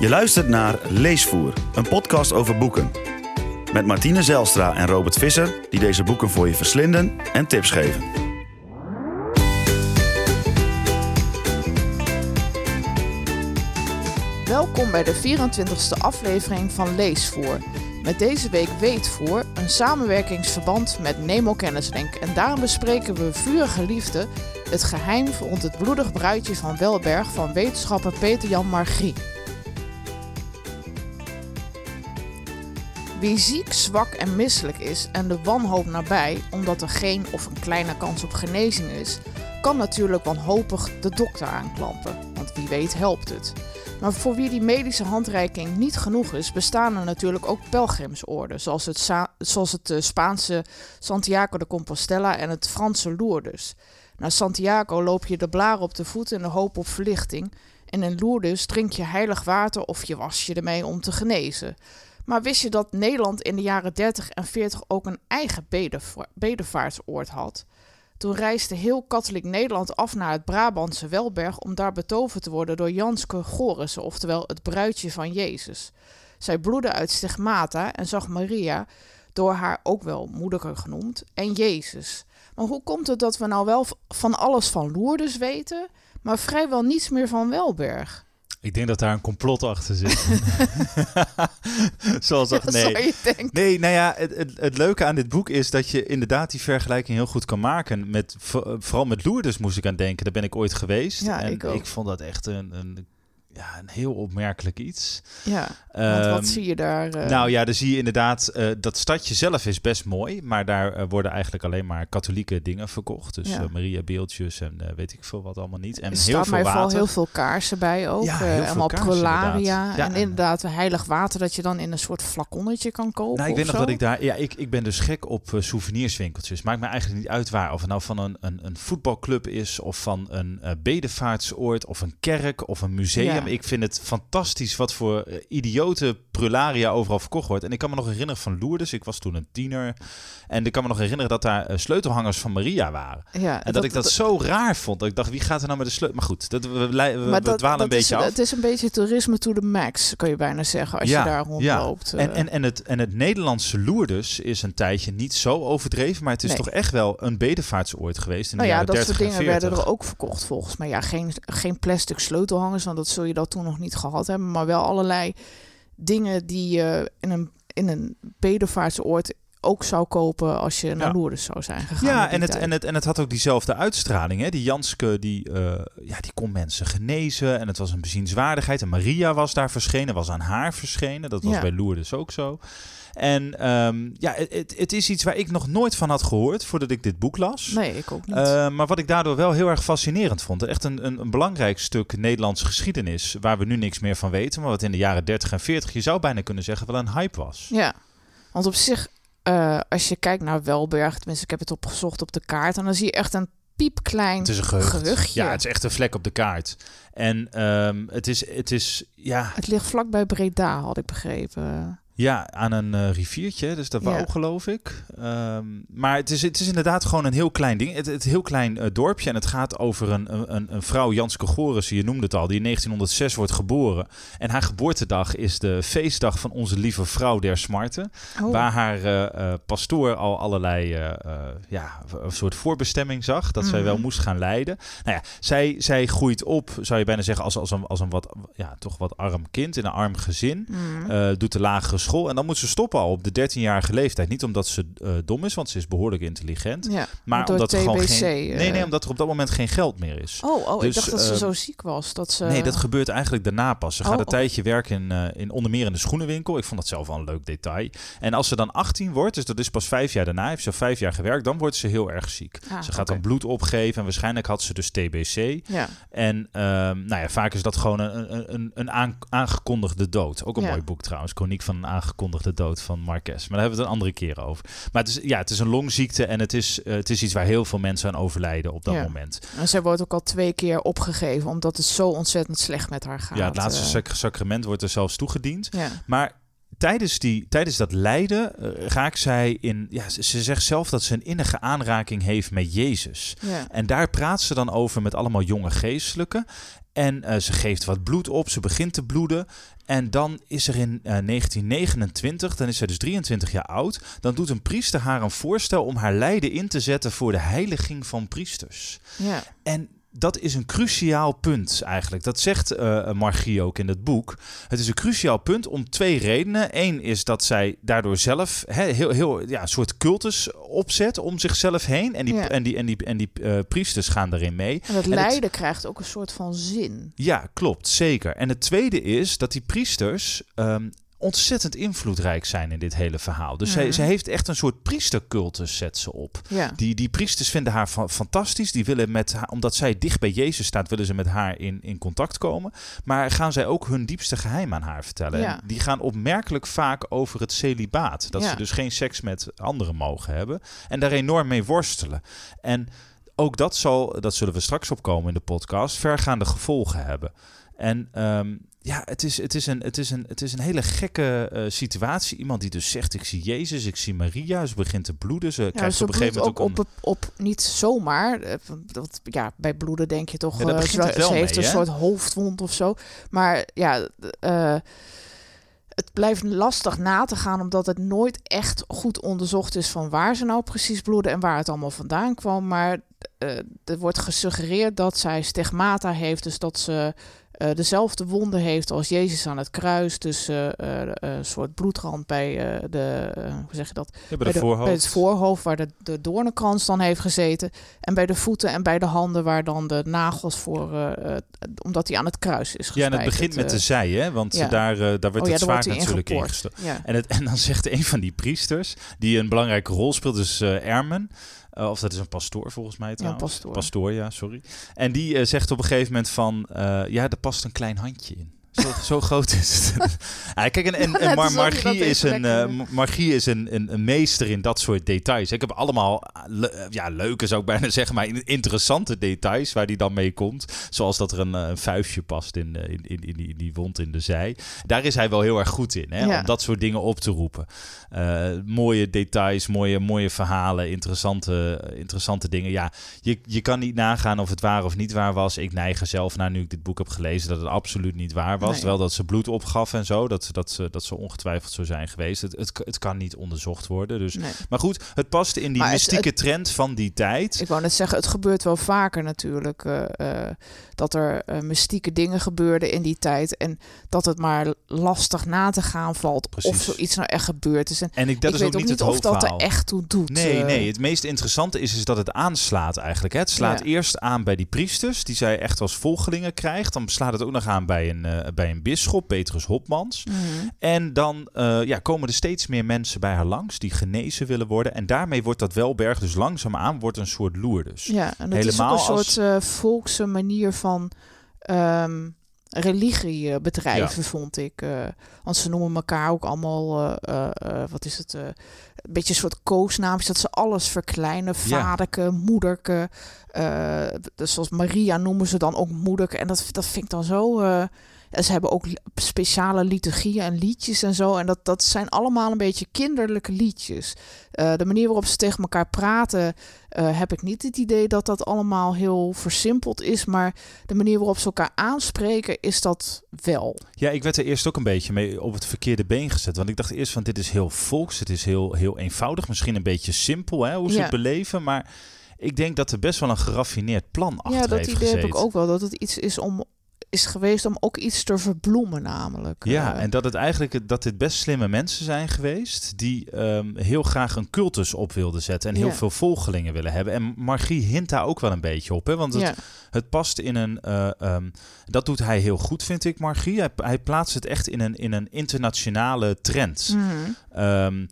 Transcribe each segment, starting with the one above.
Je luistert naar Leesvoer, een podcast over boeken. Met Martine Zelstra en Robert Visser, die deze boeken voor je verslinden en tips geven. Welkom bij de 24e aflevering van Leesvoer. Met deze week Weetvoer, een samenwerkingsverband met Nemo Kennislink. En daarom bespreken we Vurige Liefde, het geheim rond het bloedig bruidje van Welberg van wetenschapper Peter-Jan Margrie. Wie ziek, zwak en misselijk is en de wanhoop nabij, omdat er geen of een kleine kans op genezing is, kan natuurlijk wanhopig de dokter aanklampen, want wie weet helpt het. Maar voor wie die medische handreiking niet genoeg is, bestaan er natuurlijk ook pelgrimsorden, zoals het, zoals het eh, Spaanse Santiago de Compostela en het Franse Lourdes. Naar Santiago loop je de blaren op de voet in de hoop op verlichting, en in Lourdes drink je heilig water of je was je ermee om te genezen. Maar wist je dat Nederland in de jaren 30 en 40 ook een eigen bedevaar- bedevaartsoord had? Toen reisde heel katholiek Nederland af naar het Brabantse Welberg om daar betoverd te worden door Janske Gorissen, oftewel het bruidje van Jezus. Zij bloedde uit stigmata en zag Maria, door haar ook wel moeder genoemd, en Jezus. Maar hoe komt het dat we nou wel van alles van Lourdes weten, maar vrijwel niets meer van Welberg? Ik denk dat daar een complot achter zit. Zoals dat, nee. Nee, nou ja, het, het, het leuke aan dit boek is dat je inderdaad die vergelijking heel goed kan maken. Met, vo- vooral met Lourdes moest ik aan denken. Daar ben ik ooit geweest. Ja, en ik ook. vond dat echt een, een, ja, een heel opmerkelijk iets. Ja, want Ehm, wat zie je daar? eh, Nou ja, dan zie je inderdaad, eh, dat stadje zelf is best mooi, maar daar eh, worden eigenlijk alleen maar katholieke dingen verkocht. Dus Ja. Maria beeldjes en weet ik veel wat allemaal niet. En er heel veel water. heel veel kaarsen bij ook. Ja, allemaal kaarsen, inderdaad. Ja, en en- inderdaad heilig water dat je dan in een soort flaconnetje kan kopen Nou, ik weet nog zo. dat ik daar. Ja, ik, ik ben dus gek op souvenirswinkeltjes. Maakt me eigenlijk niet uit waar. Of het nou van een, een, een voetbalclub is, of van een bedevaartsoord, of een kerk, of een museum. Ja. Ik vind het fantastisch wat voor eh, idiote prularia overal verkocht wordt. En ik kan me nog herinneren van Lourdes. Ik was toen een tiener. En ik kan me nog herinneren dat daar eh, sleutelhangers van Maria waren. ja, En dat, ik dat zo raar vond. Dat ik dacht, wie gaat er nou met de sleutel? Maar goed, dat, we, we, we, dat, dwalen een is, beetje af. Het is een beetje toerisme to the max, kan je bijna zeggen, als Ja, je daar rondloopt. En, eh. en, en, het, en het Nederlandse Lourdes is een tijdje niet zo overdreven, maar het is Nee. toch echt wel een bedevaartsoord geweest in nou de ja, dat 30 soort en dingen 40. werden er ook verkocht volgens mij. Ja, geen, geen plastic sleutelhangers, want dat zul je dat toen nog niet gehad hebben. Maar wel allerlei dingen die je in een, in een bedevaartsoord ook zou kopen als je naar Ja. Lourdes zou zijn gegaan. Ja, en het, tijd. en, het, en het had ook diezelfde uitstraling. Hè? Die Janske, die, eh, ja, die kon mensen genezen. En het was een bezienswaardigheid. En Maria was daar verschenen, was aan haar verschenen. Dat was Ja. bij Lourdes ook zo. En ehm, ja, het, het, is iets waar ik nog nooit van had gehoord voordat ik dit boek las. Nee, ik ook niet. Uh, maar wat ik daardoor wel heel erg fascinerend vond. Echt een, een, een belangrijk stuk Nederlandse geschiedenis. Waar we nu niks meer van weten. Maar wat in de jaren 30 en 40, je zou bijna kunnen zeggen, wel een hype was. Ja, want op zich, eh, als je kijkt naar Welberg, tenminste ik heb het opgezocht op de kaart, en dan zie je echt een piepklein Het is een gehucht. gehuchtje. Ja, het is echt een vlek op de kaart. En ehm, het, is, het is, ja, Het ligt vlakbij Breda, had ik begrepen. Ja, aan een eh, riviertje, dus dat Ja. wou geloof ik. Ehm, maar het is, het is inderdaad gewoon een heel klein ding. Het, het heel klein eh, dorpje en het gaat over een, een, een vrouw, Janske Gorissen, je noemde het al, die in 1906 wordt geboren. En haar geboortedag is de feestdag van onze lieve vrouw der smarten. Oh, Waar haar eh, pastoor al allerlei, ja, een soort voorbestemming zag. Dat zij Mhm. wel moest gaan leiden. Nou ja, zij, zij groeit op, zou je bijna zeggen, als, als een, als een wat, ja, toch wat arm kind in een arm gezin. mm. Eh, doet de lagere school. En dan moet ze stoppen al op de 13-jarige leeftijd. Niet omdat ze eh, dom is, want ze is behoorlijk intelligent. ja, Maar omdat er gewoon geen. eh. Nee, nee, omdat er op dat moment geen geld meer is. Oh, oh Dus, ik dacht dat ze ehm, zo ziek was. Dat ze... Nee, dat gebeurt eigenlijk daarna pas. Ze gaat Oh, een oké. tijdje werken in, eh, in onder meer in de schoenenwinkel. Ik vond dat zelf wel een leuk detail. En als ze dan 18 wordt, dus dat is pas vijf jaar daarna, heeft ze vijf jaar gewerkt, dan wordt ze heel erg ziek. Ah, ze gaat dan bloed opgeven en waarschijnlijk had ze dus TBC. Ja, En ehm, nou ja, vaak is dat gewoon een, een- een, een aan- aangekondigde dood. Ook een Ja. mooi boek trouwens. Chroniek van een aangekondigde dood van Marquez. Maar daar hebben we het een andere keer over. Maar het is, ja, het is een longziekte en het is, eh, het is iets waar heel veel mensen aan overlijden op dat Ja. moment. en zij wordt ook al twee keer opgegeven, omdat het zo ontzettend slecht met haar gaat. ja, het laatste eh. sac- sacrament wordt er zelfs toegediend. Ja, Maar tijdens, die, tijdens dat lijden eh, raakt zij in... Ja, ze, ze zegt zelf dat ze een innige aanraking heeft met Jezus. ja. En daar praat ze dan over met allemaal jonge geestelijken. En eh, ze geeft wat bloed op, ze begint te bloeden. En dan is er in eh, 1929, dan is zij dus 23 jaar oud, dan doet een priester haar een voorstel om haar lijden in te zetten voor de heiliging van priesters. Ja. En dat is een cruciaal punt eigenlijk. Dat zegt eh Margie ook in het boek. Het is een cruciaal punt om twee redenen. Eén is dat zij daardoor zelf heel, heel ja, een soort cultus opzet om zichzelf heen. En die, Ja. en die, en die, en die eh, priesters gaan daarin mee. En dat En het- lijden krijgt ook een soort van zin. Ja, klopt, zeker. En het tweede is dat die priesters ehm, ontzettend invloedrijk zijn in dit hele verhaal. Dus zij, Mhm. heeft echt een soort priestercultus, zet ze op. Ja. Die, die priesters vinden haar fa- fantastisch. Die willen met haar, omdat zij dicht bij Jezus staat, willen ze met haar in, in contact komen. Maar gaan zij ook hun diepste geheim aan haar vertellen. Ja. En die gaan opmerkelijk vaak over het celibaat. Dat Ja. ze dus geen seks met anderen mogen hebben. En daar enorm mee worstelen. En ook dat zal, dat zullen we straks opkomen in de podcast, vergaande gevolgen hebben. En ehm, ja, het is, het, is een, het, is een, het is een hele gekke eh, situatie. Iemand die dus zegt, ik zie Jezus, ik zie Maria. Ze begint te bloeden. Ze Ja, krijgt ze op een gegeven moment ook, ook op, op, niet zomaar. eh, want, ja, bij bloeden denk je toch, Ja, eh, ze, heeft een soort hoofdwond of zo. Maar ja, eh, het blijft lastig na te gaan, omdat het nooit echt goed onderzocht is van waar ze nou precies bloeden en waar het allemaal vandaan kwam. Maar eh, er wordt gesuggereerd dat zij stigmata heeft, dus dat ze eh, dezelfde wonden heeft als Jezus aan het kruis. Dus eh, eh, een soort bloedrand bij de, hoe zeg je dat? ja, bij de, voorhoofd. bij het voorhoofd waar de, de doornenkrans dan heeft gezeten. En bij de voeten en bij de handen waar dan de nagels voor, omdat hij aan het kruis is ja, gespijkerd. en het begint met de zij, hè? Want ja. daar, daar werd Oh ja, het hij natuurlijk ingestoken. Ja. En, het, en dan zegt een van die priesters, die een belangrijke rol speelt, dus Ermen. Eh, of dat is een pastoor volgens mij Ja, trouwens. pastoor. Pastoor, ja, sorry. En die eh, zegt op een gegeven moment van, eh, ja, er past een klein handje in. Zo, zo groot is het. ja, kijk, en, Mar- niet Margie is, een, eh. Margie is een, een, een meester in dat soort details. Ik heb allemaal eh, le- ja, leuke, zou ik bijna zeggen, maar in- interessante details waar die dan mee komt. Zoals dat er een, eh, een vuistje past in, eh, in, in, in, die, in die wond in de zij. Daar is hij wel heel erg goed in, hè, Ja. om dat soort dingen op te roepen. Eh, mooie details, mooie, mooie verhalen, interessante, interessante dingen. Ja, je, je kan niet nagaan of het waar of niet waar was. Ik neig er zelf naar, nu ik dit boek heb gelezen, dat het absoluut niet waar was. Nee. Terwijl dat ze bloed opgaf en zo, dat, dat, ze, dat ze ongetwijfeld zo zijn geweest. Het, het, het kan niet onderzocht worden. Dus. Nee. Maar goed, het past in die Maar het- mystieke trend van die tijd. Ik wou net zeggen, het gebeurt wel vaker natuurlijk. eh, eh, dat er eh, mystieke dingen gebeurden in die tijd. En dat het maar lastig na te gaan valt of zoiets nou echt gebeurd is. En En ik, dat ik is weet ook niet het of dat er echt toe doet. Nee, nee. Het meest interessante is, is dat het aanslaat eigenlijk. Hè. Het slaat Ja. eerst aan bij die priesters, die zij echt als volgelingen krijgt. Dan slaat het ook nog aan bij een, bij een bisschop, Petrus Hopmans. Mhm. En dan eh, ja, komen er steeds meer mensen bij haar langs die genezen willen worden. En daarmee wordt dat Welberg dus langzaamaan wordt een soort Lourdes. Ja, en het Helemaal is ook een als- soort eh, volkse manier van ehm, religie eh, bedrijven, vond ik. want ze noemen elkaar ook allemaal, wat is het, een beetje een soort koosnaamjes, dat ze alles verkleinen. Ja. Vaderke, moederke. dus zoals Maria noemen ze dan ook moederke. En dat, dat vind ik dan zo... en ze hebben ook speciale liturgieën en liedjes en zo. En dat, dat zijn allemaal een beetje kinderlijke liedjes. Eh, de manier waarop ze tegen elkaar praten, eh, heb ik niet het idee dat dat allemaal heel versimpeld is. Maar de manier waarop ze elkaar aanspreken, is dat wel. Ja, ik werd er eerst ook een beetje mee op het verkeerde been gezet. Want ik dacht eerst van dit is heel volks, het is heel, heel eenvoudig. Misschien een beetje simpel hè, hoe ze Ja. het beleven. Maar ik denk dat er best wel een geraffineerd plan achter ja, dat heeft idee gezeten. heb ik ook wel. Dat het iets is om is geweest om ook iets te verbloemen, namelijk. Ja, Eh, en dat het eigenlijk dat dit best slimme mensen zijn geweest die ehm, heel graag een cultus op wilden zetten en heel Ja. veel volgelingen willen hebben. En Margie hint daar ook wel een beetje op, hè? Want het, ja. het past in een. eh, ehm, dat doet hij heel goed, vind ik, Margie. Hij, hij plaatst het echt in een, in een internationale trend. Mhm. Ehm,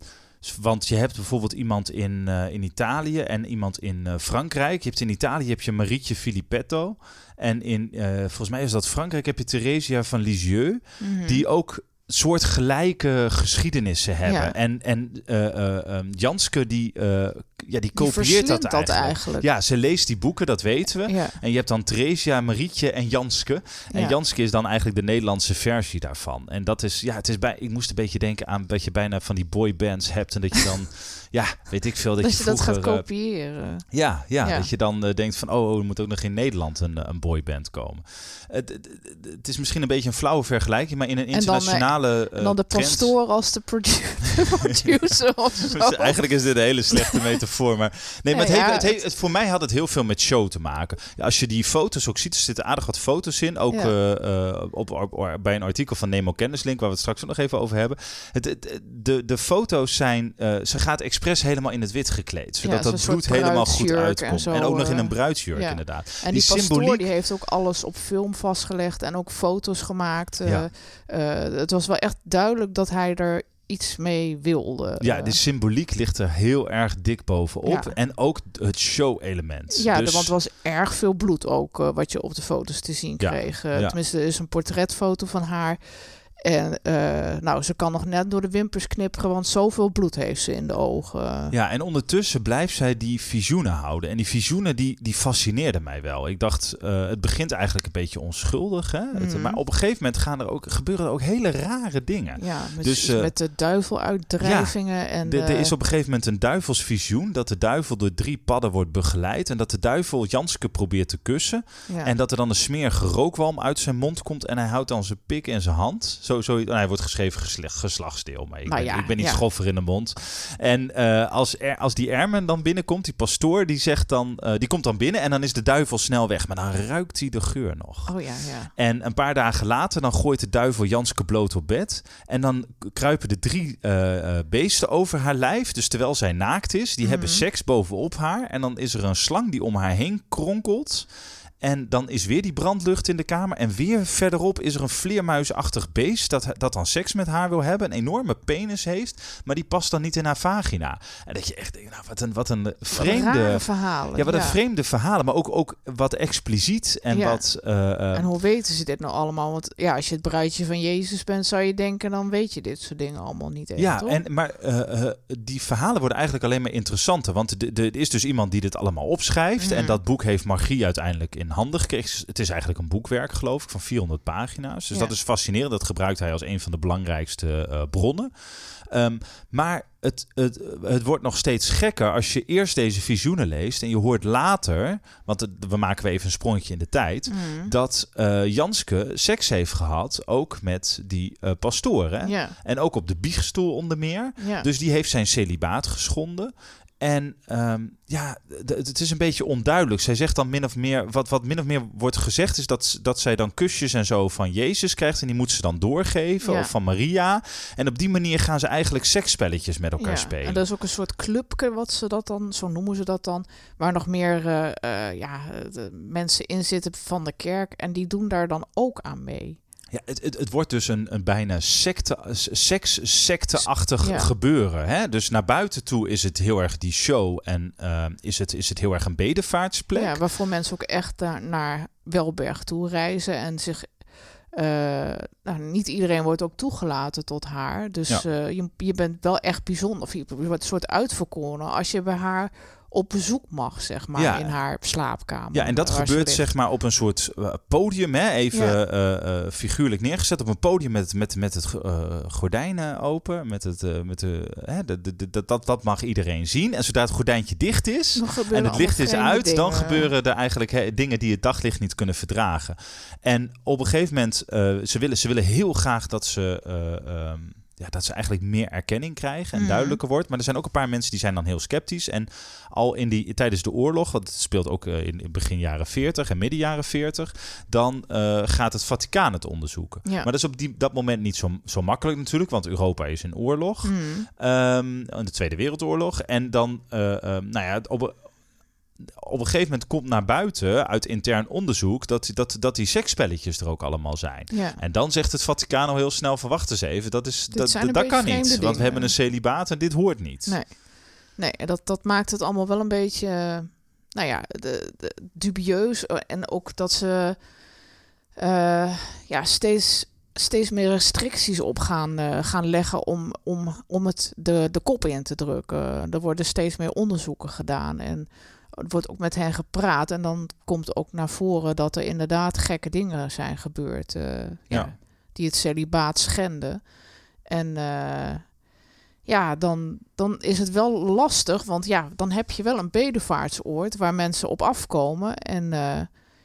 want je hebt bijvoorbeeld iemand in, eh, in Italië en iemand in eh, Frankrijk. Je hebt in Italië heb je Marietje Filippetto. En in, eh, volgens mij is dat Frankrijk, heb je Theresia van Lisieux. Mhm. Die ook soortgelijke geschiedenissen hebben. Ja. En, en eh, eh, ehm, Janske die ja, die kopieert dat dat eigenlijk. Ja, ze leest die boeken, dat weten we. Ja. En je hebt dan Theresia, Marietje en Janske. En Ja. Janske is dan eigenlijk de Nederlandse versie daarvan. En dat is, ja, het is bij, ik moest een beetje denken aan dat je bijna van die boybands hebt. En dat je dan, ja, weet ik veel, dat, Dat je dat gaat eh, kopiëren. ja, ja, Ja. dat je dan eh, denkt van, oh, oh, er moet ook nog in Nederland een, eh, een boyband komen. Het, het, is misschien een beetje een flauwe vergelijking, maar in een dan, internationale en dan de eh, trend- pastoor als de produ- producer of zo. Dus eigenlijk is dit een hele slechte metafoor. Maar, nee, maar het heeft, het heeft, het- voor mij had het heel veel met show te maken. Ja, als je die foto's ook ziet, er zitten aardig wat foto's in. Ook eh, eh, op, op- op- bij een artikel van Nemo Kennislink, waar we het straks nog even over hebben. Het, het- de, de foto's zijn, eh, ze gaat expres helemaal in het wit gekleed. Zodat dat bloed helemaal goed en uitkomt. En, zo, ook nog in eh, een bruidsjurk, inderdaad. En die, die symboliek- die heeft ook alles op film vastgelegd en ook foto's gemaakt. eh, eh, het was wel echt duidelijk dat hij er iets mee wilde. Ja, de symboliek ligt er heel erg dik bovenop. Ja. En ook het show-element. ja, de- dus, want er was erg veel bloed ook eh, wat je op de foto's te zien Ja, kreeg. Eh, ja. Tenminste, er is een portretfoto van haar. En eh, nou, ze kan nog net door de wimpers knipperen, want zoveel bloed heeft ze in de ogen. Ja, en ondertussen blijft zij die visioenen houden. En die visioenen die, die fascineerden mij wel. Ik dacht, eh, het begint eigenlijk een beetje onschuldig. Hè? Het- Mhm. maar op een gegeven moment gaan er ook, gebeuren er ook hele rare dingen. Ja, met, Dus, eh, met de duiveluitdrijvingen. en De- er is op een gegeven moment een duivelsvisioen. Dat de duivel door drie padden wordt begeleid. En dat de duivel Janske probeert te kussen. ja. En dat er dan een smerige rookwalm uit zijn mond komt. En hij houdt dan zijn pik in zijn hand. Zo, zo, nou, hij wordt geschreven gesle- geslachtsdeel. Maar ik, Nou ben, ja, ik ben niet ja. schoffer in de mond. En eh, als, er, als die Ermen dan binnenkomt, die pastoor, die, zegt dan, eh, die komt dan binnen. En dan is de duivel snel weg. Maar dan ruikt hij de geur nog. Oh ja, ja. En een paar dagen later, dan gooit de duivel Janske bloot op bed. En dan kruipen de drie eh, beesten over haar lijf. Dus terwijl zij naakt is, die hebben Mhm. seks bovenop haar. En dan is er een slang die om haar heen kronkelt. En dan is weer die brandlucht in de kamer. En weer verderop is er een vleermuisachtig beest dat, dat dan seks met haar wil hebben. Een enorme penis heeft, maar die past dan niet in haar vagina. En dat je echt denkt, nou wat een, wat een vreemde... Verhalen. Ja, wat een vreemde verhalen, maar ook, ook wat expliciet en Ja. wat... eh, eh, En hoe weten ze dit nou allemaal? Want ja, als je het bruidje van Jezus bent, zou je denken, dan weet je dit soort dingen allemaal niet echt, Ja, toch? en, maar eh, die verhalen worden eigenlijk alleen maar interessanter. Want er is dus iemand die dit allemaal opschrijft. En Mhm. dat boek heeft Margie uiteindelijk in handen gekregen. Het is eigenlijk een boekwerk, geloof ik, van 400 pagina's. Dus Ja. dat is fascinerend. Dat gebruikt hij als een van de belangrijkste eh, bronnen. Ehm, maar het, het, het wordt nog steeds gekker als je eerst deze visioenen leest en je hoort later, want het- we maken weer even een sprongetje in de tijd, Mhm. dat eh, Janske seks heeft gehad, ook met die eh pastoren. En ook op de biechtstoel onder meer. Dus die heeft zijn celibaat geschonden. En ehm, ja, het is een beetje onduidelijk. Zij zegt dan min of meer, wat, wat min of meer wordt gezegd, is dat, dat zij dan kusjes en zo van Jezus krijgt. En die moet ze dan doorgeven, Ja. of van Maria. En op die manier gaan ze eigenlijk seksspelletjes met elkaar ja. spelen. En dat is ook een soort clubje, wat ze dat dan, zo noemen ze dat dan, waar nog meer eh, eh, ja, de mensen in zitten van de kerk. En die doen daar dan ook aan mee. Ja, het, het, het wordt dus een, een bijna secte, seks-secte-achtig Ja. gebeuren. Hè? Dus naar buiten toe is het heel erg die show en ehm, is, het, is het heel erg een bedevaartsplek. Ja, waarvoor mensen ook echt daar naar Welberg toe reizen en zich. eh, nou, niet iedereen wordt ook toegelaten tot haar. Dus Ja. eh, je, je bent wel echt bijzonder. Of je wordt een soort uitverkoren als je bij haar op bezoek mag, zeg maar, Ja. in haar slaapkamer. Ja, en dat gebeurt zeg maar op een soort eh, podium, hè? even Ja. eh, eh, figuurlijk neergezet op een podium met, met, met het eh, gordijnen open, met het, met de, hè, de, de, de- dat, dat mag iedereen zien. En zodra het gordijntje dicht is en het licht is uit, dan gebeuren er eigenlijk hè, dingen die het daglicht niet kunnen verdragen. En op een gegeven moment, ze, willen, ze willen heel graag dat ze... eh, ehm, ja, dat ze eigenlijk meer erkenning krijgen en Mhm. duidelijker wordt. Maar er zijn ook een paar mensen die zijn dan heel sceptisch. En al in die, tijdens de oorlog, want het speelt ook eh, in, in begin jaren 40 en midden jaren 40, dan eh, gaat het Vaticaan het onderzoeken. Ja. Maar dat is op die, dat moment niet zo, zo makkelijk natuurlijk, want Europa is in oorlog. In de Tweede Wereldoorlog. En dan, eh, nou ja, op, op een gegeven moment komt naar buiten uit intern onderzoek dat, dat, dat die seksspelletjes er ook allemaal zijn. Ja. En dan zegt het Vaticaan al heel snel: verwacht eens even, dat, is, dat, dat, kan niet. Want we hebben een celibaat en dit hoort niet. Nee. Nee, dat, dat maakt het allemaal wel een beetje, nou ja, de, de, dubieus. Eh, En ook dat ze eh, ja, steeds steeds meer restricties op gaan, eh, gaan leggen om, om, om het de, de kop in te drukken. Er worden steeds meer onderzoeken gedaan en wordt ook met hen gepraat. En dan komt ook naar voren dat er inderdaad gekke dingen zijn gebeurd. eh, ja. Ja. Die het celibaat schenden. En eh, ja, dan, dan is het wel lastig. Want ja, dan heb je wel een bedevaartsoord waar mensen op afkomen. En eh,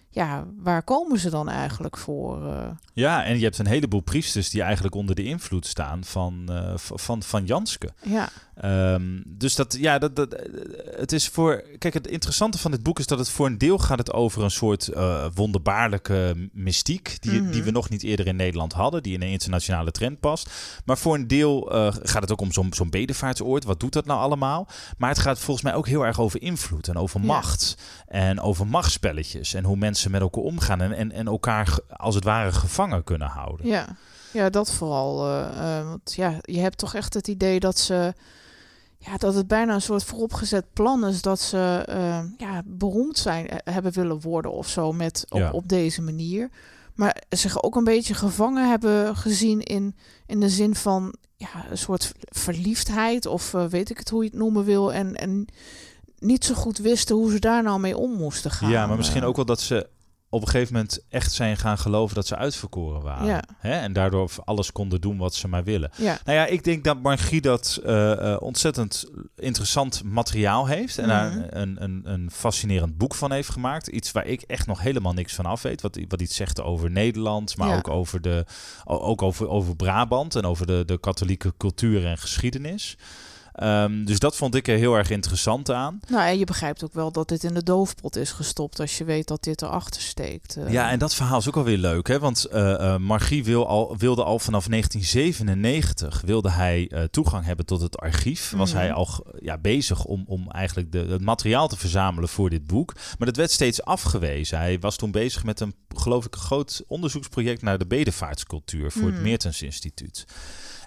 ja, waar komen ze dan eigenlijk voor? Ja, en je hebt een heleboel priesters die eigenlijk onder de invloed staan van, van, van Janske. ja, Ehm, dus dat, ja, dat, dat, het is voor. Kijk, het interessante van dit boek is dat het voor een deel gaat het over een soort eh, wonderbaarlijke mystiek. Die, Mhm. die we nog niet eerder in Nederland hadden, die in een internationale trend past. Maar voor een deel eh, gaat het ook om zo'n zo'n bedevaartsoord. Wat doet dat nou allemaal? Maar het gaat volgens mij ook heel erg over invloed en over Ja. macht. En over machtsspelletjes. En hoe mensen met elkaar omgaan. En, en, en elkaar als het ware gevangen kunnen houden. ja. ja, dat vooral. eh, want ja, je hebt toch echt het idee dat ze. Ja, dat het bijna een soort vooropgezet plan is dat ze eh, ja, beroemd zijn, eh, hebben willen worden of zo met, op, Ja. op deze manier. Maar zich ook een beetje gevangen hebben gezien in, in de zin van ja, een soort verliefdheid of eh, weet ik het hoe je het noemen wil. En, en niet zo goed wisten hoe ze daar nou mee om moesten gaan. Ja, maar misschien ook wel dat ze op een gegeven moment echt zijn gaan geloven dat ze uitverkoren waren. Ja. Hè? En daardoor alles konden doen wat ze maar willen. Ja, Nou ja, ik denk dat Margie dat eh, eh, ontzettend interessant materiaal heeft. En daar Mhm. een, een, een fascinerend boek van heeft gemaakt. Iets waar ik echt nog helemaal niks van af weet. Wat, wat iets zegt over Nederland, maar Ja. ook, over, de, ook over, over Brabant en over de, de katholieke cultuur en geschiedenis. Ehm, dus dat vond ik er heel erg interessant aan. nou en je begrijpt ook wel dat dit in de doofpot is gestopt als je weet dat dit erachter steekt. eh. Ja, en dat verhaal is ook alweer leuk, hè? Want eh, Margie wil al, wilde al vanaf 1997 wilde hij toegang hebben tot het archief. Was Mhm. hij al ja, bezig om, om eigenlijk de, het materiaal te verzamelen voor dit boek. Maar dat werd steeds afgewezen. Hij was toen bezig met een, geloof ik, een groot onderzoeksproject naar de bedevaartscultuur voor het Mhm. Meertens Instituut.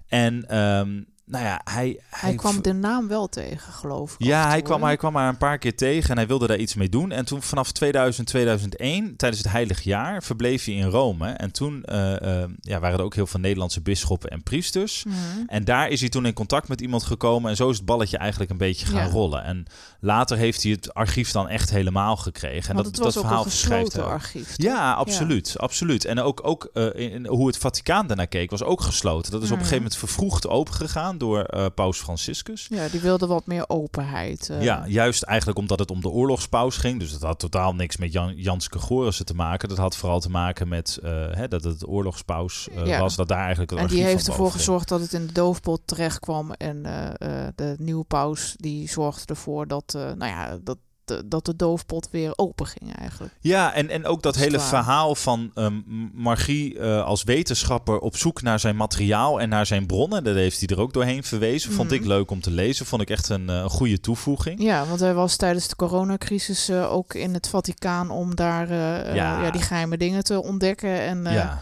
En ehm, nou ja, hij, Hij kwam de naam wel tegen, geloof ik. ja, hij kwam, hij kwam haar een paar keer tegen en hij wilde daar iets mee doen. En toen vanaf 2000, 2001, tijdens het heilig jaar, verbleef hij in Rome. En toen eh, eh, ja, waren er ook heel veel Nederlandse bisschoppen en priesters. Mhm. En daar is hij toen in contact met iemand gekomen. En zo is het balletje eigenlijk een beetje gaan Ja. rollen. En later heeft hij het archief dan echt helemaal gekregen. En Want dat, het was dat ook verhaal een gesloten archief. toch? Ja, absoluut. absoluut. En ook, ook eh, in, in hoe het Vaticaan daarnaar keek, was ook gesloten. Dat is op een Mhm. gegeven moment vervroegd opengegaan door eh, Paus Franciscus. Ja, die wilde wat meer openheid. eh. Ja, juist eigenlijk omdat het om de oorlogspaus ging. Dus dat had totaal niks met Jan, Janske Gorissen te maken. Dat had vooral te maken met eh, hè, dat het oorlogspaus Ja. was. Dat daar eigenlijk het En die heeft ervoor gezorgd dat het in de doofpot terecht kwam. En de nieuwe paus die zorgde ervoor dat, nou ja, dat, de, dat de doofpot weer open ging eigenlijk. Ja, en, en ook dat hele verhaal van ehm, Margie eh, als wetenschapper op zoek naar zijn materiaal en naar zijn bronnen. Daar heeft hij er ook doorheen verwezen. Vond Mhm. ik leuk om te lezen. Vond ik echt een eh, goede toevoeging. Ja, want hij was tijdens de coronacrisis eh, ook in het Vaticaan om daar Ja. ja, die geheime dingen te ontdekken. En ja.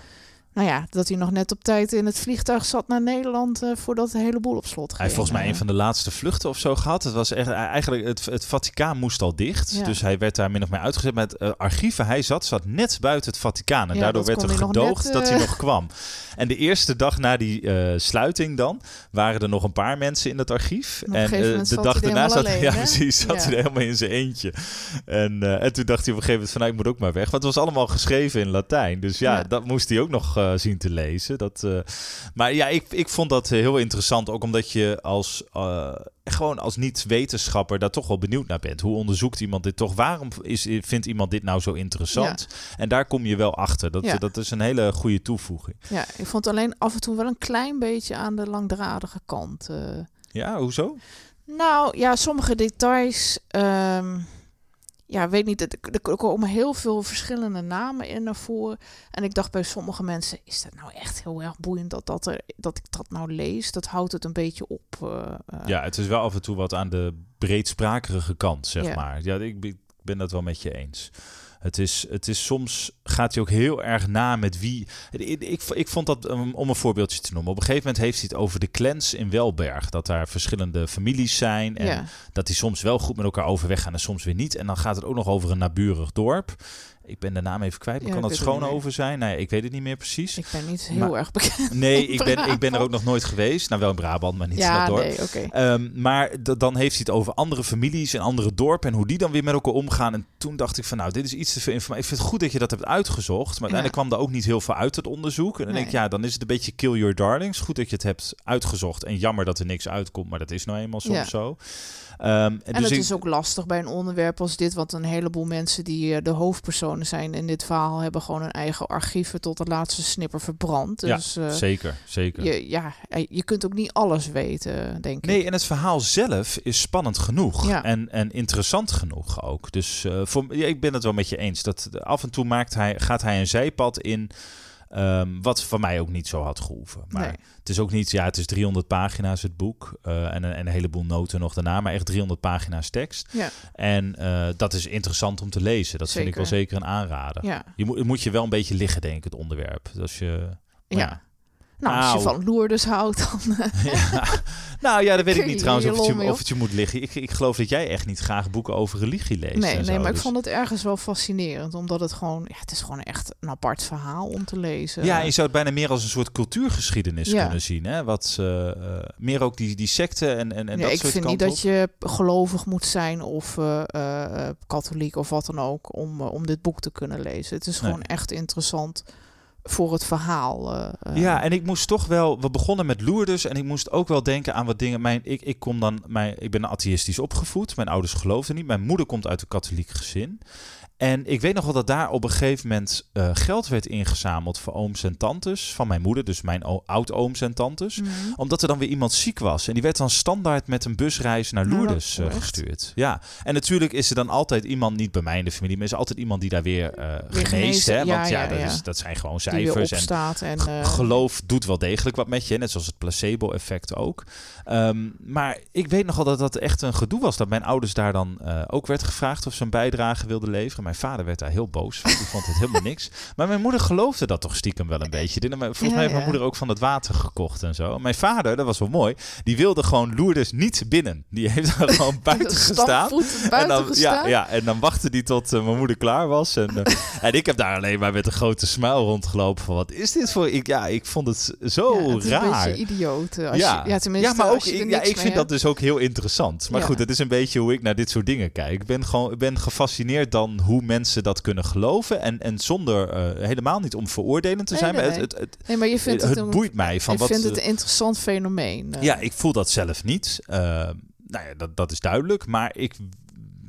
Nou ja, dat hij nog net op tijd in het vliegtuig zat naar Nederland eh, voordat de hele boel op slot ging. Hij heeft volgens mij Eh, een van de laatste vluchten of zo gehad. Het was echt, eigenlijk, het, het Vaticaan moest al dicht. Ja. Dus hij werd daar min of meer uitgezet. Maar het eh, archief waar hij zat, zat net buiten het Vaticaan. En Ja, daardoor dat werd er gedoogd net, dat hij eh, nog kwam. En de eerste dag na die eh, sluiting dan, waren er nog een paar mensen in het archief. en eh, de dag daarna zat, ja, alleen, hè? precies, zat Ja. hij er helemaal in zijn eentje. En, eh, en toen dacht hij op een gegeven moment van, nou, ik moet ook maar weg. Want het was allemaal geschreven in Latijn. Dus ja, Ja. dat moest hij ook nog eh, zien te lezen. Dat, eh, maar ja, ik, ik vond dat eh, heel interessant. Ook omdat je als, gewoon als niet-wetenschapper daar toch wel benieuwd naar bent. Hoe onderzoekt iemand dit toch? Waarom is, vindt iemand dit nou zo interessant? En daar kom je wel achter. Dat, Ja. dat is een hele goede toevoeging. Ja, ik vond alleen af en toe wel een klein beetje aan de langdradige kant. Ja, hoezo? Nou ja, sommige details. ehm, ja, weet niet. Er, komen heel veel verschillende namen in naar voren. En ik dacht bij sommige mensen: is dat nou echt heel erg boeiend dat, dat, er, dat ik dat nou lees? Dat houdt het een beetje op. eh, eh. Ja, het is wel af en toe wat aan de breedsprakerige kant, zeg maar. Ja, ik ben dat wel met je eens. Het is, het is soms gaat hij ook heel erg na met wie. Ik, ik, ik vond dat um, om een voorbeeldje te noemen. Op een gegeven moment heeft hij het over de clans in Welberg. Dat daar verschillende families zijn. En ja. dat die soms wel goed met elkaar overweg gaan en soms weer niet. En dan gaat het ook nog over een naburig dorp. Ik ben de naam even kwijt. Maar Ja, kan dat Schoonover zijn? Nee, ik weet het niet meer precies. Ik ben niet heel Maar- erg bekend. Nee, ik ben, ik ben er ook nog nooit geweest. Nou, wel in Brabant, maar niet in dat dorp. nee, maar dan heeft hij het over andere families en andere dorpen en hoe die dan weer met elkaar omgaan. En toen dacht ik van nou, dit is iets te veel informatie. Ik vind het goed dat je dat hebt uitgezocht. Maar uiteindelijk kwam er ook niet heel veel uit het onderzoek. En dan denk ik, ja, dan is het een beetje kill your darlings. Goed dat je het hebt uitgezocht. En jammer dat er niks uitkomt, maar dat is nou eenmaal soms zo. Ehm, en En dus ik- is ook lastig bij een onderwerp als dit, want een heleboel mensen die eh, de hoofdpersonen zijn in dit verhaal hebben gewoon hun eigen archieven tot de laatste snipper verbrand. ja, Dus eh, zeker, zeker. je, ja, eh, je kunt ook niet alles weten, denk ik. Nee, en het verhaal zelf is spannend genoeg. Ja. En, en interessant genoeg ook. Dus eh, voor, ja, ik ben het wel met je eens. Dat af en toe maakt hij, gaat hij een zijpad in. Ehm, wat van mij ook niet zo had gehoeven. Maar Nee. het is ook niet, ja, het is 300 pagina's het boek. eh, en, een- en een heleboel noten nog daarna. Maar echt 300 pagina's tekst. Ja, En eh, dat is interessant om te lezen. Dat vind ik wel Zeker. een aanrader. ja, Je moet, moet je wel een beetje liggen, denk ik, het onderwerp. Dus als je. ja. Nou, als je van Lourdes houdt, dan... eh, Ja. Nou ja, dat weet ik niet trouwens of het, je, of het je moet liggen. Ik, ik geloof dat jij echt niet graag boeken over religie leest. nee, nee, zo, maar ik dus- vond het ergens wel fascinerend, omdat het gewoon... Ja, het is gewoon echt een apart verhaal om te lezen. Ja, je zou het bijna meer als een soort cultuurgeschiedenis Ja. kunnen zien. Hè? Wat, eh, eh, meer ook die, die secten en, en, en dat ik soort vind niet dat je gelovig moet zijn of katholiek of wat dan ook om, om dit boek te kunnen lezen. Het is Nee. gewoon echt interessant voor het verhaal. eh, eh. Ja, en ik moest toch wel. We begonnen met Lourdes en ik moest ook wel denken aan wat dingen. Mijn, ik, ik kom dan. Mijn, ik ben atheïstisch opgevoed. Mijn ouders geloofden niet. Mijn moeder komt uit een katholiek gezin. En ik weet nog wel dat daar op een gegeven moment eh, geld werd ingezameld voor ooms en tantes van mijn moeder, dus mijn oud-ooms en tantes. Mhm. Omdat er dan weer iemand ziek was. En die werd dan standaard met een busreis naar Lourdes eh, gestuurd. Ja, en natuurlijk is er dan altijd iemand, niet bij mij in de familie, maar is er altijd iemand die daar weer, eh geneest. Hè? Want ja, ja, dat. Is, dat zijn gewoon cijfers. En Geloof doet wel degelijk wat met je, net zoals het placebo-effect ook. Ehm, maar ik weet nogal dat dat echt een gedoe was. Dat mijn ouders daar dan ook werd gevraagd of ze een bijdrage wilden leveren. Mijn vader werd daar heel boos van. Die vond het helemaal niks. Maar mijn moeder geloofde dat toch stiekem wel een beetje. Dit- Volgens mij heeft mijn moeder ook van het water gekocht en zo. Mijn vader, dat was wel mooi, die wilde gewoon Lourdes niet binnen. Die heeft er gewoon buiten gestaan. En dan, gestaan. ja, ja, en dan wachtte die tot eh, mijn moeder klaar was. En, eh, en ik heb daar alleen maar met een grote smile rondgelopen. Van wat is dit voor. Ik, ja, ik vond het zo Ja, het is raar. een beetje idioot. eh, Als ja. je, ja, tenminste, ja, maar ook ik, ja, ik vind dat dus ook heel interessant. Maar goed, het is een beetje hoe ik naar dit soort dingen kijk. Ik ben gewoon ik ben gefascineerd dan hoe mensen dat kunnen geloven. En, en zonder eh, helemaal niet om veroordelend te Nee, zijn. nee, maar het, het, het, Nee, maar je vindt het, boeit mij van je wat. vindt het eh, een interessant fenomeen. eh. ja, ik voel dat zelf niet. Eh, nou ja, dat, dat is duidelijk. Maar ik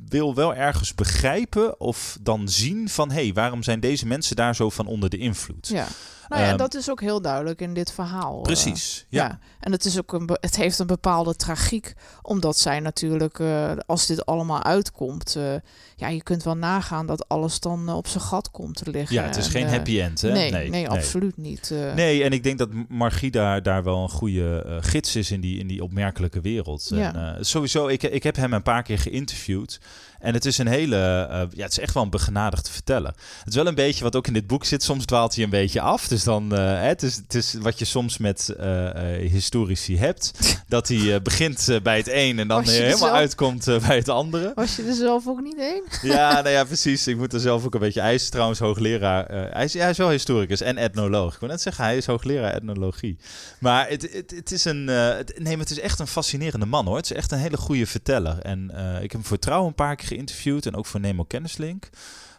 wil wel ergens begrijpen of dan zien van... hé, hey, waarom zijn deze mensen daar zo van onder de invloed? Ja. Nou ja, Ehm, dat is ook heel duidelijk in dit verhaal. eh. Precies, Ja. ja. en het, is ook een het heeft een bepaalde tragiek, omdat zij natuurlijk, eh, als dit allemaal uitkomt, eh, ja, je kunt wel nagaan dat alles dan op zijn gat komt te liggen. Ja, het is En, geen happy end, hè? Nee, nee, absoluut niet. Nee, en ik denk dat Margie daar, daar wel een goede gids is in die, in die opmerkelijke wereld. Ja. En, sowieso, ik, ik heb hem een paar keer geïnterviewd. En het is een hele, eh, ja, het is echt wel een begenadigd verteller. Het is wel een beetje wat ook in dit boek zit. Soms dwaalt hij een beetje af. Dus dan, eh, het, is, het is wat je soms met eh, historici hebt. dat hij begint bij het een en dan helemaal zelf- uitkomt bij het andere. Was je er zelf ook niet heen? Ja, nou ja, precies. Ik moet er zelf ook een beetje... Hij is trouwens hoogleraar... hij, is, ja, hij is wel historicus en etnoloog. Ik wil net zeggen, hij is hoogleraar etnologie. Maar het, het, het is een... het, nee, maar het is echt een fascinerende man, hoor. Het is echt een hele goede verteller. En ik heb hem voor Trouw een paar keer geïnterviewd... en ook voor Nemo Kennislink.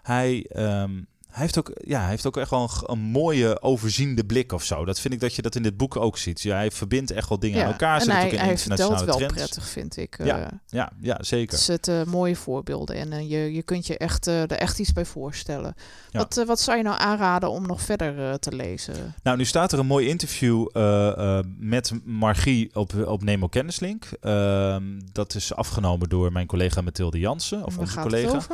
Hij... ehm, hij heeft, ook, ja, hij heeft ook echt wel een, mooie overziende blik of zo. Dat vind ik dat je dat in dit boek ook ziet. Ja, hij verbindt echt wel dingen aan elkaar. en hij, ook in hij vertelt wel trends. prettig, vind ik. Ja, eh. Ja, ja, zeker. Het zitten mooie voorbeelden en je, je kunt je echt, eh, er echt iets bij voorstellen. Ja. Wat, eh, wat zou je nou aanraden om nog verder te lezen? Nou, nu staat er een mooi interview met Margie op, op Nemo Kennislink. Ehm, dat is afgenomen door mijn collega Mathilde Jansen, of Waar onze collega.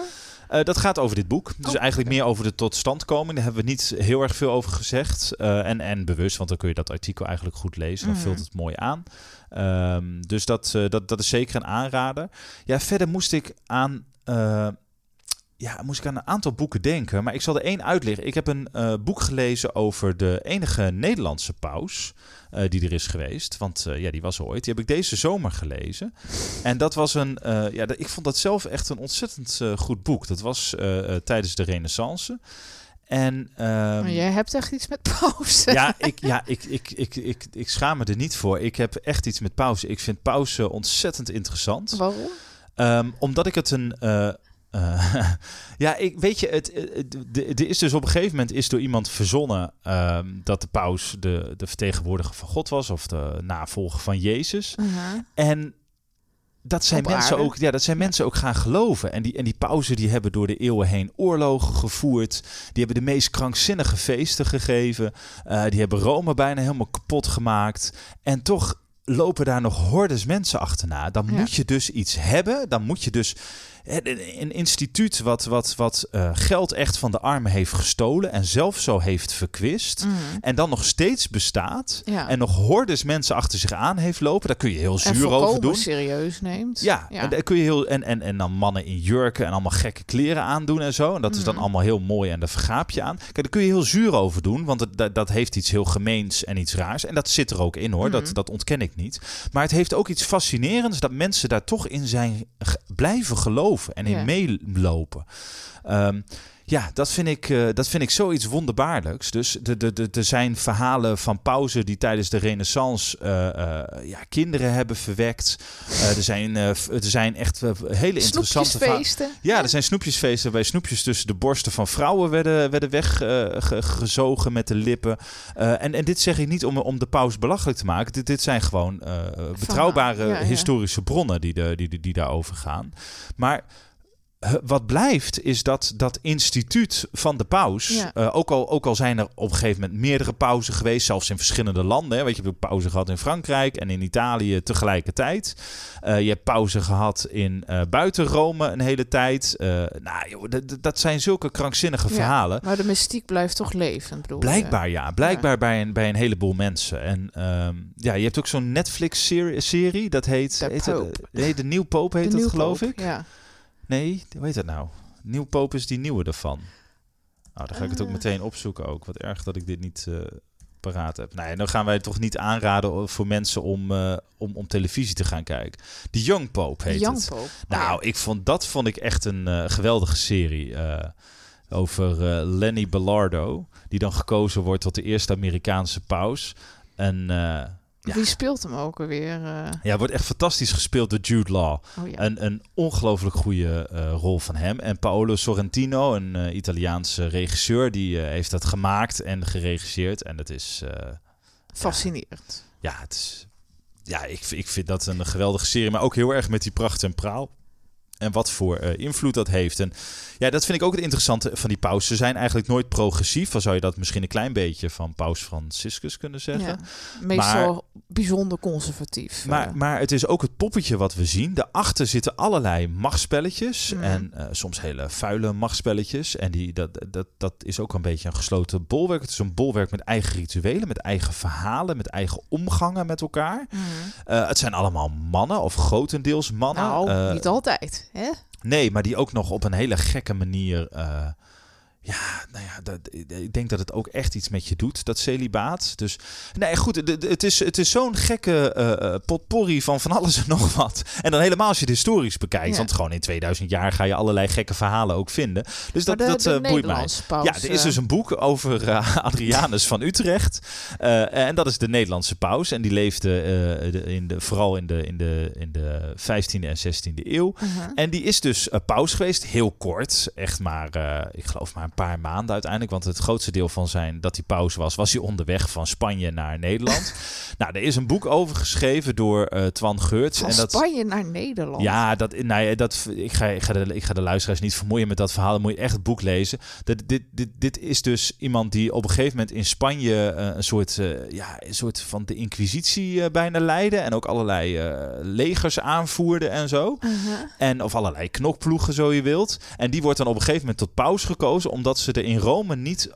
Eh, dat gaat over dit boek. Dus Oh, eigenlijk meer over de totstandkoming. Daar hebben we niet heel erg veel over gezegd. Eh, en, en bewust, want dan kun je dat artikel eigenlijk goed lezen. Dan Mhm. vult het mooi aan. Ehm, dus dat, eh, dat, dat is zeker een aanrader. Ja, verder moest ik aan... eh, ja, moest ik aan een aantal boeken denken. Maar ik zal er één uitleggen. Ik heb een uh, boek gelezen over de enige Nederlandse paus uh, die er is geweest. Want uh, ja, die was ooit. Die heb ik deze zomer gelezen. En dat was een, ja, ik vond dat zelf echt een ontzettend goed boek. Dat was tijdens de Renaissance. En, um, maar jij hebt echt iets met pauze. Ja, ik, ja ik, ik, ik, ik, ik schaam me er niet voor. Ik heb echt iets met pauze. Ik vind pauze ontzettend interessant. Waarom? Um, omdat ik het een. Uh, uh, ja, ik weet je, het, er is dus op een gegeven moment is door iemand verzonnen um, dat de paus de, de vertegenwoordiger van God was of de navolger van Jezus. Uh -huh. En dat zijn mensen ook, ja, dat zijn mensen ook gaan geloven. En die, en die pauzen die hebben door de eeuwen heen oorlogen gevoerd. Die hebben de meest krankzinnige feesten gegeven. Uh, die hebben Rome bijna helemaal kapot gemaakt. En toch lopen daar nog hordes mensen achterna. Dan ja. moet je dus iets hebben. Dan moet je dus een instituut wat, wat, wat uh, geld echt van de armen heeft gestolen en zelf zo heeft verkwist. Mm. En dan nog steeds bestaat. Ja. En nog hordes mensen achter zich aan heeft lopen. Daar kun je heel zuur over doen. serieus neemt. Ja, ja. En, daar kun je heel, en, en, en dan mannen in jurken en allemaal gekke kleren aandoen en zo. En dat mm. is dan allemaal heel mooi en daar vergaap je aan. Kijk, daar kun je heel zuur over doen. Want het, dat, dat heeft iets heel gemeens en iets raars. En dat zit er ook in hoor. Mm. Dat, dat ontken ik niet. Maar het heeft ook iets fascinerends dat mensen daar toch in zijn blijven geloven en in Ja. meelopen. Ehm, ja, dat vind, ik, eh, dat vind ik zoiets wonderbaarlijks. Dus de- de- de- er zijn verhalen van pauzen die tijdens de renaissance eh, eh, ja, kinderen hebben verwekt. Er, zijn, er zijn echt hele interessante. Snoepjesfeesten. Ja, er zijn snoepjesfeesten bij snoepjes tussen de borsten van vrouwen werden, werden weggezogen met de lippen. En, en dit zeg ik niet om, om de paus belachelijk te maken. Dit, dit zijn gewoon betrouwbare ja, historische bronnen die, de, die, die, die daarover gaan. Maar wat blijft is dat dat instituut van de paus, Ja. eh, ook, al, ook al zijn er op een gegeven moment meerdere pauzen geweest, zelfs in verschillende landen. Hè, weet je, je hebt pauze gehad in Frankrijk en in Italië tegelijkertijd. Eh, je hebt pauze gehad in eh, buiten Rome een hele tijd. Nou, joh, dat- zijn zulke krankzinnige Ja, verhalen. Maar de mystiek blijft toch leven, bedoel je? Blijkbaar ja, blijkbaar bij, een, bij een heleboel mensen. En ehm, ja, je hebt ook zo'n Netflix-serie, dat heet... De heet Pope. nee, de Nieuw Pope heet De dat, geloof poop, ik. Ja. Nee, hoe heet dat nou? Nieuw Pope is die nieuwe ervan. Nou, dan ga ik het ook Eh. meteen opzoeken ook. Wat erg dat ik dit niet eh, paraat heb. Nee, dan gaan wij toch niet aanraden voor mensen om, eh, om, om televisie te gaan kijken. De Young Pope heet Young het. Pope. Nou, Oh, ik vond, dat vond ik echt een eh, geweldige serie. over Lenny Belardo, die dan gekozen wordt tot de eerste Amerikaanse paus. En ja. ja. Wie speelt hem ook alweer? eh? ja, wordt echt fantastisch gespeeld door Jude Law. oh ja. Een, een ongelooflijk goede eh, rol van hem. En Paolo Sorrentino, een eh, Italiaanse regisseur, die heeft dat gemaakt en geregisseerd. En het is, Fascinerend. ja, het is, ja ik, ik vind dat een geweldige serie. Maar ook heel erg met die pracht en praal. En wat voor eh, invloed dat heeft. En ja, dat vind ik ook het interessante van die paus. Ze zijn eigenlijk nooit progressief. Dan zou je dat misschien een klein beetje van paus Franciscus kunnen zeggen. Ja. Meestal bijzonder conservatief. Maar, eh. maar het is ook het poppetje wat we zien. Daarachter zitten allerlei machtspelletjes. En eh, soms hele vuile machtspelletjes. En die, dat, dat, dat is ook een beetje een gesloten bolwerk. Het is een bolwerk met eigen rituelen, met eigen verhalen, met eigen omgangen met elkaar. Mhm. Het zijn allemaal mannen, of grotendeels mannen. Nou, niet altijd. Hè? Nee, maar die ook nog op een hele gekke manier. eh, ja, nou ja, dat, ik denk dat het ook echt iets met je doet, dat celibaat. Dus nee, goed, het is, het is zo'n gekke potpourri van van alles en nog wat. En dan helemaal als je het historisch bekijkt. Ja. Want gewoon in 2000 jaar ga je allerlei gekke verhalen ook vinden. Dus dat, maar de, dat de eh, boeit mij. Paus, Ja, er is dus een boek over Adrianus van Utrecht. En dat is de Nederlandse paus. En die leefde de- in de, vooral in de, in, de, in de 15e en 16e eeuw. mhm. En die is dus paus geweest, heel kort. Echt maar, ik geloof maar een paar maanden uiteindelijk. Want het grootste deel van zijn dat hij paus was, was hij onderweg van Spanje naar Nederland. nou, er is een boek over geschreven door eh, Twan Geurts. Van en dat, Spanje naar Nederland. ja, dat, nou ja, dat, ik, ga, ik, ga de, ik ga de luisteraars niet vermoeien met dat verhaal. Dan moet je echt het boek lezen. Dat, dit, dit, dit is dus iemand die op een gegeven moment in Spanje eh, een, soort, eh, ja, een soort van de inquisitie bijna leidde. En ook allerlei legers aanvoerde en zo. Mhm. En, of allerlei knokploegen, zo je wilt. En die wordt dan op een gegeven moment tot paus gekozen. Omdat ze er in Rome niet,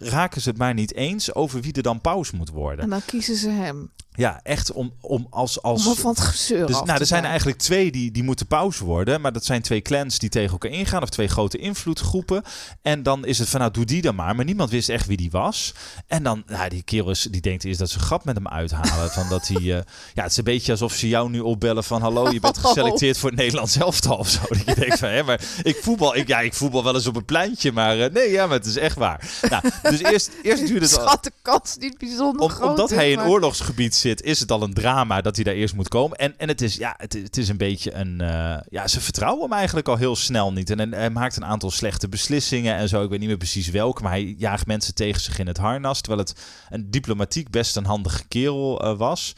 raken ze het maar niet eens over wie er dan paus moet worden. En dan kiezen ze hem. ja, echt om, om als... als Om van het gezeur dus, nou, er zijn eigenlijk twee die, die moeten pauze worden. Maar dat zijn twee clans die tegen elkaar ingaan. Of twee grote invloedgroepen. En dan is het van, nou, doe die dan maar. Maar niemand wist echt wie die was. En dan, nou, die kerel is, die denkt eerst dat ze grap met hem uithalen. van dat hij, eh, ja, het is een beetje alsof ze jou nu opbellen van... Hallo, je bent geselecteerd voor het Nederlands elftal of zo. Dat je denkt van, hè, maar ik voetbal, ik, ja, ik voetbal wel eens op een pleintje. Maar nee, ja, maar het is echt waar. Nou, dus eerst, eerst duurde het al... Schat de kans niet bijzonder Om, groot. omdat is, hij in maar- oorlogsgebied zit, is het al een drama dat hij daar eerst moet komen. En, en het, is, ja, het, is- het is een beetje een. eh, ja, ze vertrouwen hem eigenlijk al heel snel niet. En, en hij maakt een aantal slechte beslissingen en zo. Ik weet niet meer precies welke, maar hij jaagt mensen tegen zich in het harnas. Terwijl het een diplomatiek best een handige kerel eh, was.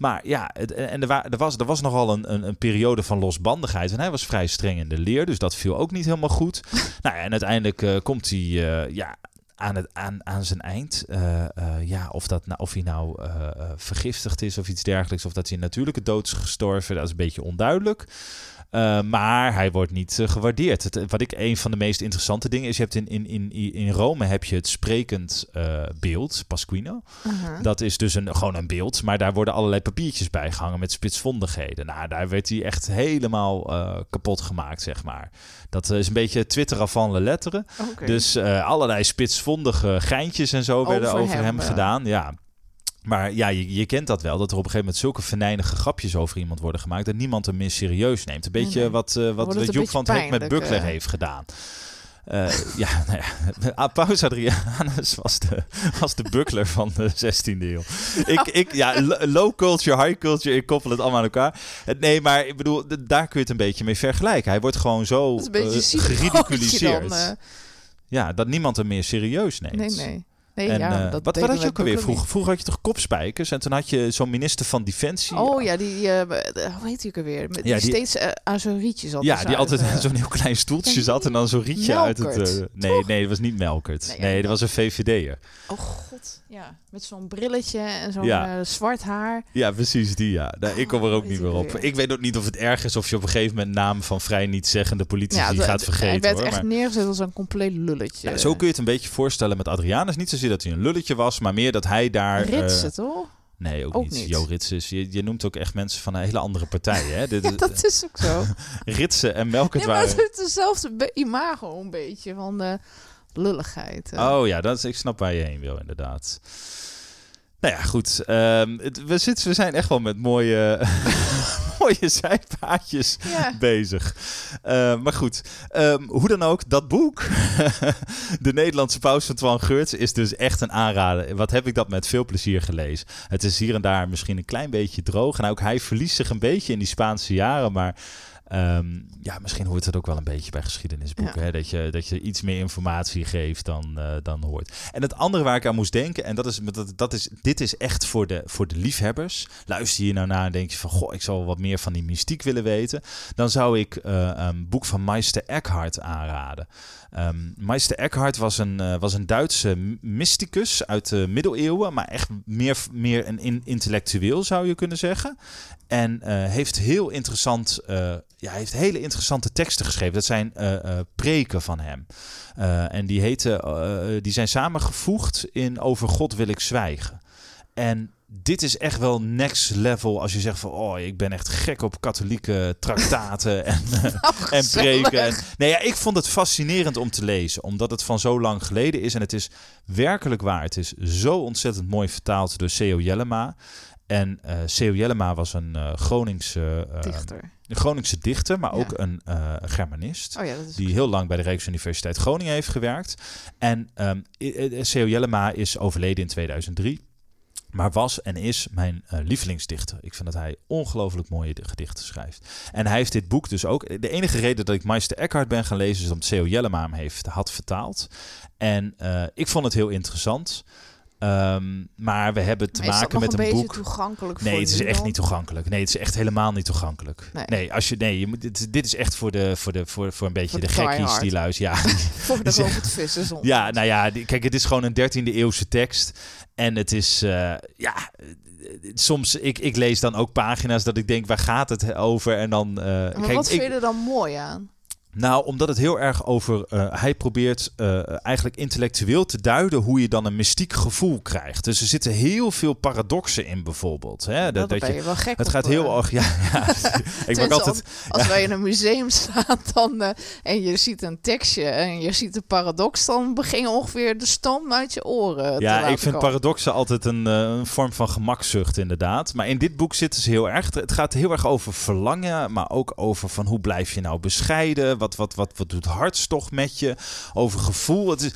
Maar ja, het, en er, wa- er, was, er was nogal een, een, een periode van losbandigheid. En hij was vrij streng in de leer, dus dat viel ook niet helemaal goed. nou ja, en uiteindelijk eh, komt hij eh, ja, aan, het, aan, aan zijn eind. Eh, ja, of, dat, nou, of hij nou vergiftigd is of iets dergelijks. Of dat hij een natuurlijke dood is gestorven, dat is een beetje onduidelijk. Eh, maar hij wordt niet eh, gewaardeerd. Het, wat ik een van de meest interessante dingen is, je hebt in, in, in, in Rome heb je het sprekend eh, beeld, Pasquino. Mhm. Dat is dus een, gewoon een beeld, maar daar worden allerlei papiertjes bij gehangen met spitsvondigheden. Nou, daar werd hij echt helemaal kapot gemaakt, zeg maar. Dat is een beetje Twitter van le letteren. Dus allerlei spitsvondige geintjes en zo werden Over hem, hem, gedaan. Ja. Maar ja, je, je kent dat wel, dat er op een gegeven moment zulke venijnige grapjes over iemand worden gemaakt, dat niemand hem meer serieus neemt. Een beetje wat, eh, wat, Joep van het Hek met Buckler eh. heeft gedaan. Eh, ja, nou ja, Ah, Paus Adrianus was de, was de buckler van de 16e eeuw. Ik, ik, ja, lo- low culture, high culture, ik koppel het allemaal aan elkaar. Nee, maar ik bedoel, daar kun je het een beetje mee vergelijken. Hij wordt gewoon zo geridiculiseerd. dan. Ja, dat niemand hem meer serieus neemt. nee, nee. Nee, En, ja, eh, dat wat, had je ook alweer vroeger? niet. Vroeger had je toch kopspijkers en toen had je zo'n minister van Defensie. Oh ja, die, eh, hoe heet die ook alweer? Met- Ja, die, die- steeds eh, aan zo'n rietje zat. Ja, die altijd in zo'n heel klein stoeltje zat en dan zo'n rietje uit het... Eh, nee, nee, dat was niet Melkert. Nee, Nee, ja, dat was een VVD'er. Oh god, ja. Met zo'n brilletje en zo'n Ja. zwart haar. Ja, precies die, ja. Nou, ik kom er ook weet niet meer op. weer. Ik weet ook niet of het erg is of je op een gegeven moment naam van vrij nietzeggende politici het- gaat vergeten. Hij werd echt neergezet als een compleet lulletje. Ja, zo kun je het een beetje voorstellen met Adrianus. Niet zozeer dat hij een lulletje was, maar meer dat hij daar... eh, Ritsen, toch? nee, ook, Ook niet. niet. Jo Ritsen is... Je, je noemt ook echt mensen van een hele andere partij, hè? Dit, Ja, dat is ook zo. Ritsen en Melkert Nee, maar waren... het heeft dezelfde be- imago een beetje van de lulligheid. Oh ja, dat is, ik snap waar je heen wil, inderdaad. Nou ja, goed. Ehm, het- we, zitten, we zijn echt wel met mooie, mooie zijpaadjes Ja. bezig. Eh, maar goed, ehm, hoe dan ook, dat boek, De Nederlandse Paus van Twan Geurts, is dus echt een aanrader. Wat heb ik dat met veel plezier gelezen. Het is hier en daar misschien een klein beetje droog. En ook hij verliest zich een beetje in die Spaanse jaren, maar... ehm, ja, misschien hoort het ook wel een beetje bij geschiedenisboeken. Ja. Hè? Dat, je, dat je iets meer informatie geeft dan, eh, dan hoort. En het andere waar ik aan moest denken, en dat is, dat, dat is, dit is echt voor de, voor de liefhebbers. Luister je nou naar en denk je van, goh, ik zou wat meer van die mystiek willen weten. Dan zou ik eh, een boek van Meister Eckhart aanraden. Ehm Meister Eckhart was een, eh, was een Duitse mysticus uit de middeleeuwen, maar echt meer, meer een in- intellectueel zou je kunnen zeggen. En heeft heel interessant, ja, hij heeft hele interessante teksten geschreven. Dat zijn eh, preken van hem. Eh, en die, heten, die zijn samengevoegd in Over God wil ik zwijgen. En dit is echt wel next level als je zegt van... oh, ik ben echt gek op katholieke traktaten en, eh, en preken. En, nee, ja, ik vond het fascinerend om te lezen, omdat het van zo lang geleden is. En het is werkelijk waar. Het is zo ontzettend mooi vertaald door C.O. Jellema. En C.O. Jellema was een Groningse, eh, Dichter. Een Groningse dichter, maar Ja. ook een eh, Germanist. Oh ja, dat is Die heel lang bij de Rijksuniversiteit Groningen heeft gewerkt. En ehm I- I- C.O. Jellema is overleden in 2003. Maar was en is mijn eh, lievelingsdichter. Ik vind dat hij ongelooflijk mooie di- gedichten schrijft. En hij heeft dit boek dus ook. De enige reden dat ik Meister Eckhart ben gaan lezen is omdat C.O. Jellema hem heeft, had vertaald. En eh, ik vond het heel interessant. Ehm, maar we hebben te Maar maken met een een boek. toegankelijk Nee, het is echt dan? niet toegankelijk. Nee, het is echt helemaal niet toegankelijk. Nee, Nee. als je, nee je moet, dit, dit is echt voor, de, voor, de, voor, voor een beetje Voor de de gekkies die luisteren. Ja, Voor de zon. ja, nou ja, die- kijk, het is gewoon een 13e eeuwse tekst. En het is, eh, ja, eh, soms, ik, ik lees dan ook pagina's dat ik denk, waar gaat het over? En dan, eh, Maar kijk, wat ik, vind je er dan mooi aan? Nou, omdat het heel erg over. eh, hij probeert eh, eigenlijk intellectueel te duiden hoe je dan een mystiek gevoel krijgt. Dus er zitten heel veel paradoxen in, bijvoorbeeld. Hè? Dat, Dat, ben je, je wel gek het gaat eh. heel erg. Ja, ja, ik Tenminste, altijd. Als wij in een museum staan dan, eh, en je ziet een tekstje en je ziet een paradox, dan begin je ongeveer de stam uit je oren. te Ja, ik vind komen. paradoxen altijd een, eh, een vorm van gemakzucht, inderdaad. Maar in dit boek zitten ze heel erg. Het gaat heel erg over verlangen, maar ook over van hoe blijf je nou bescheiden? Wat, wat, wat, wat doet hartstocht met je? Over gevoel. Het is.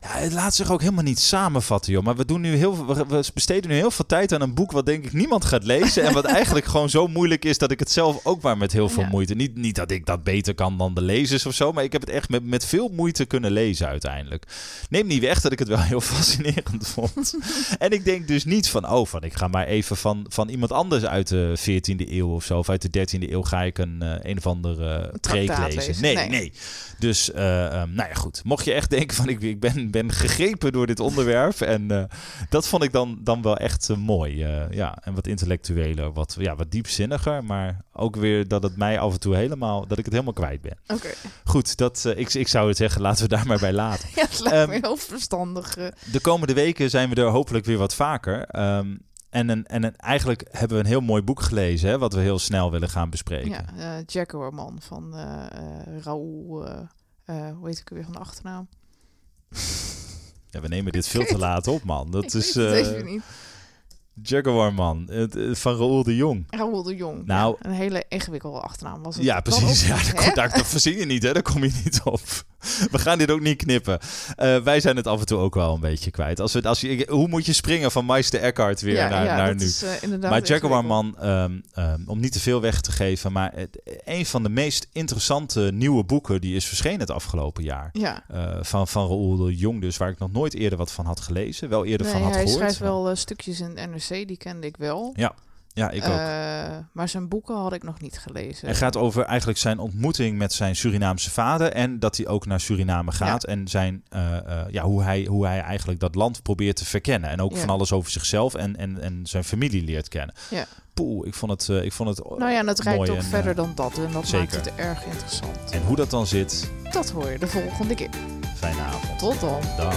Ja, het laat zich ook helemaal niet samenvatten, joh. Maar we, doen nu heel, we, besteden nu heel veel tijd aan een boek wat denk ik niemand gaat lezen. en wat eigenlijk gewoon zo moeilijk is dat ik het zelf ook maar met heel veel Ja. moeite... Niet, niet dat ik dat beter kan dan de lezers of zo, maar ik heb het echt met, met veel moeite kunnen lezen uiteindelijk. Neem niet weg dat ik het wel heel fascinerend vond. en ik denk dus niet van, oh, van ik ga maar even van, van iemand anders uit de 14e eeuw of zo, of uit de 13e eeuw ga ik een, eh, een of andere preek lezen. lezen. Nee, Nee. nee. Dus, eh, ehm, nou ja, goed. Mocht je echt denken van, ik, ik ben, ben gegrepen door dit onderwerp. En eh, dat vond ik dan, dan wel echt eh, mooi. eh, ja, en wat intellectueler, wat, ja, wat diepzinniger. Maar ook weer dat het mij af en toe helemaal, dat ik het helemaal kwijt ben. Oké, Goed, dat, ik, ik zou het zeggen, laten we daar maar bij laten. ja, het lijkt Ehm, me heel verstandig. De komende weken zijn we er hopelijk weer wat vaker. Ehm, en, een, en een, eigenlijk hebben we een heel mooi boek gelezen, hè, wat we heel snel willen gaan bespreken. ja, eh Jaguarman van eh Raoul, hoe heet ik weer van de achternaam? Ja, we nemen dit veel te laat op, man. Dat is het eh, niet. Jaguar, man. Eh, van Raoul de Jong. Raoul de Jong. Nou- Ja, een hele ingewikkelde achternaam was het. Ja, precies. Ja, daar, hè? kom- daar, daar verzin je niet, hè? Daar kom je niet op. We gaan dit ook niet knippen. Eh, wij zijn het af en toe ook wel een beetje kwijt. Als we, als je, hoe moet je springen van Meister Eckhart weer ja, naar, ja, naar nu? Is, inderdaad Maar ingewikkeld. Jaguarman, ehm ehm, om niet te veel weg te geven, maar het, een van de meest interessante nieuwe boeken die is verschenen het afgelopen jaar. Ja, Eh, van, van Raoul de Jong, dus waar ik nog nooit eerder wat van had gelezen. Wel eerder nee, van had hij gehoord. schrijft maar- wel stukjes in NRC, die kende ik wel. Ja, ik ook. Eh, maar zijn boeken had ik nog niet gelezen. Het gaat over eigenlijk zijn ontmoeting met zijn Surinaamse vader. En dat hij ook naar Suriname gaat. En zijn, eh, eh, ja, hoe, hij, hoe hij eigenlijk dat land probeert te verkennen. En ook Ja. van alles over zichzelf en, en, en zijn familie leert kennen. Ja. Poeh, ik vond het, ik vond het Nou ja, en het reikt mooi ook en, verder dan dat. En dat zeker. maakt het erg interessant. En hoe dat dan zit, Dat hoor je de volgende keer. fijne avond. Tot dan. Dag.